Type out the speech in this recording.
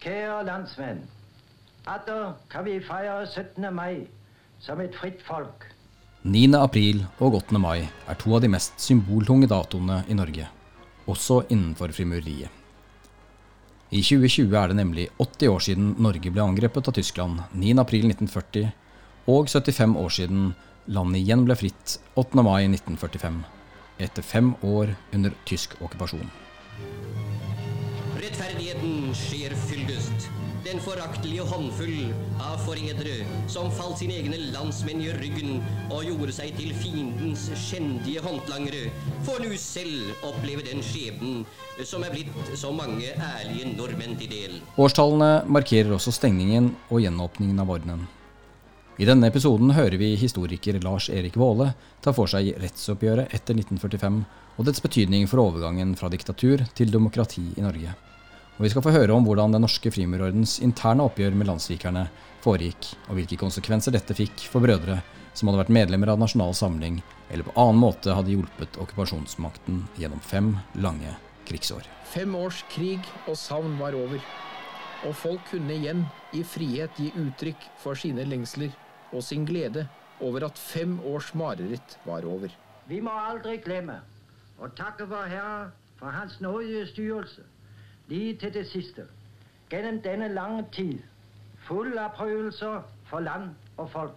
Kjære landsmenn. Atter kan vi feire 17. mai som et fritt folk. 9. april og 8. mai er to av de mest symboltunge datoene i Norge, også innenfor frimureriet. I 2020 er det nemlig 80 år siden Norge ble angrepet av Tyskland 9. april 1940, og 75 år siden landet igjen ble fritt 8. mai 1945, etter fem år under tysk okkupasjon. Rettferdigheten skjer fyldest. Den foraktelige håndfull av forrædere som falt sine egne landsmenn i ryggen og gjorde seg til fiendens skjendige håndlangere, får nå selv oppleve den skjebnen som er blitt så mange ærlige nordmenn til del. Årstallene markerer også stengningen og gjenåpningen av ordenen. I denne episoden hører vi historiker Lars Erik Våle ta for seg rettsoppgjøret etter 1945 og dets betydning for overgangen fra diktatur til demokrati i Norge. Og vi skal få høre om hvordan Den norske frimurordens interne oppgjør med landssvikerne foregikk, og hvilke konsekvenser dette fikk for brødre som hadde vært medlemmer av Nasjonal Samling, eller på annen måte hadde hjulpet okkupasjonsmakten gjennom fem lange krigsår. Fem års krig og savn var over, og folk kunne igjen i frihet gi uttrykk for sine lengsler og sin glede over at fem års mareritt var over. Vi må aldri glemme å takke vår Herre for Hans nådige styrelse, lige til det siste, gjennom denne lange tid, full av prøvelser for land og folk.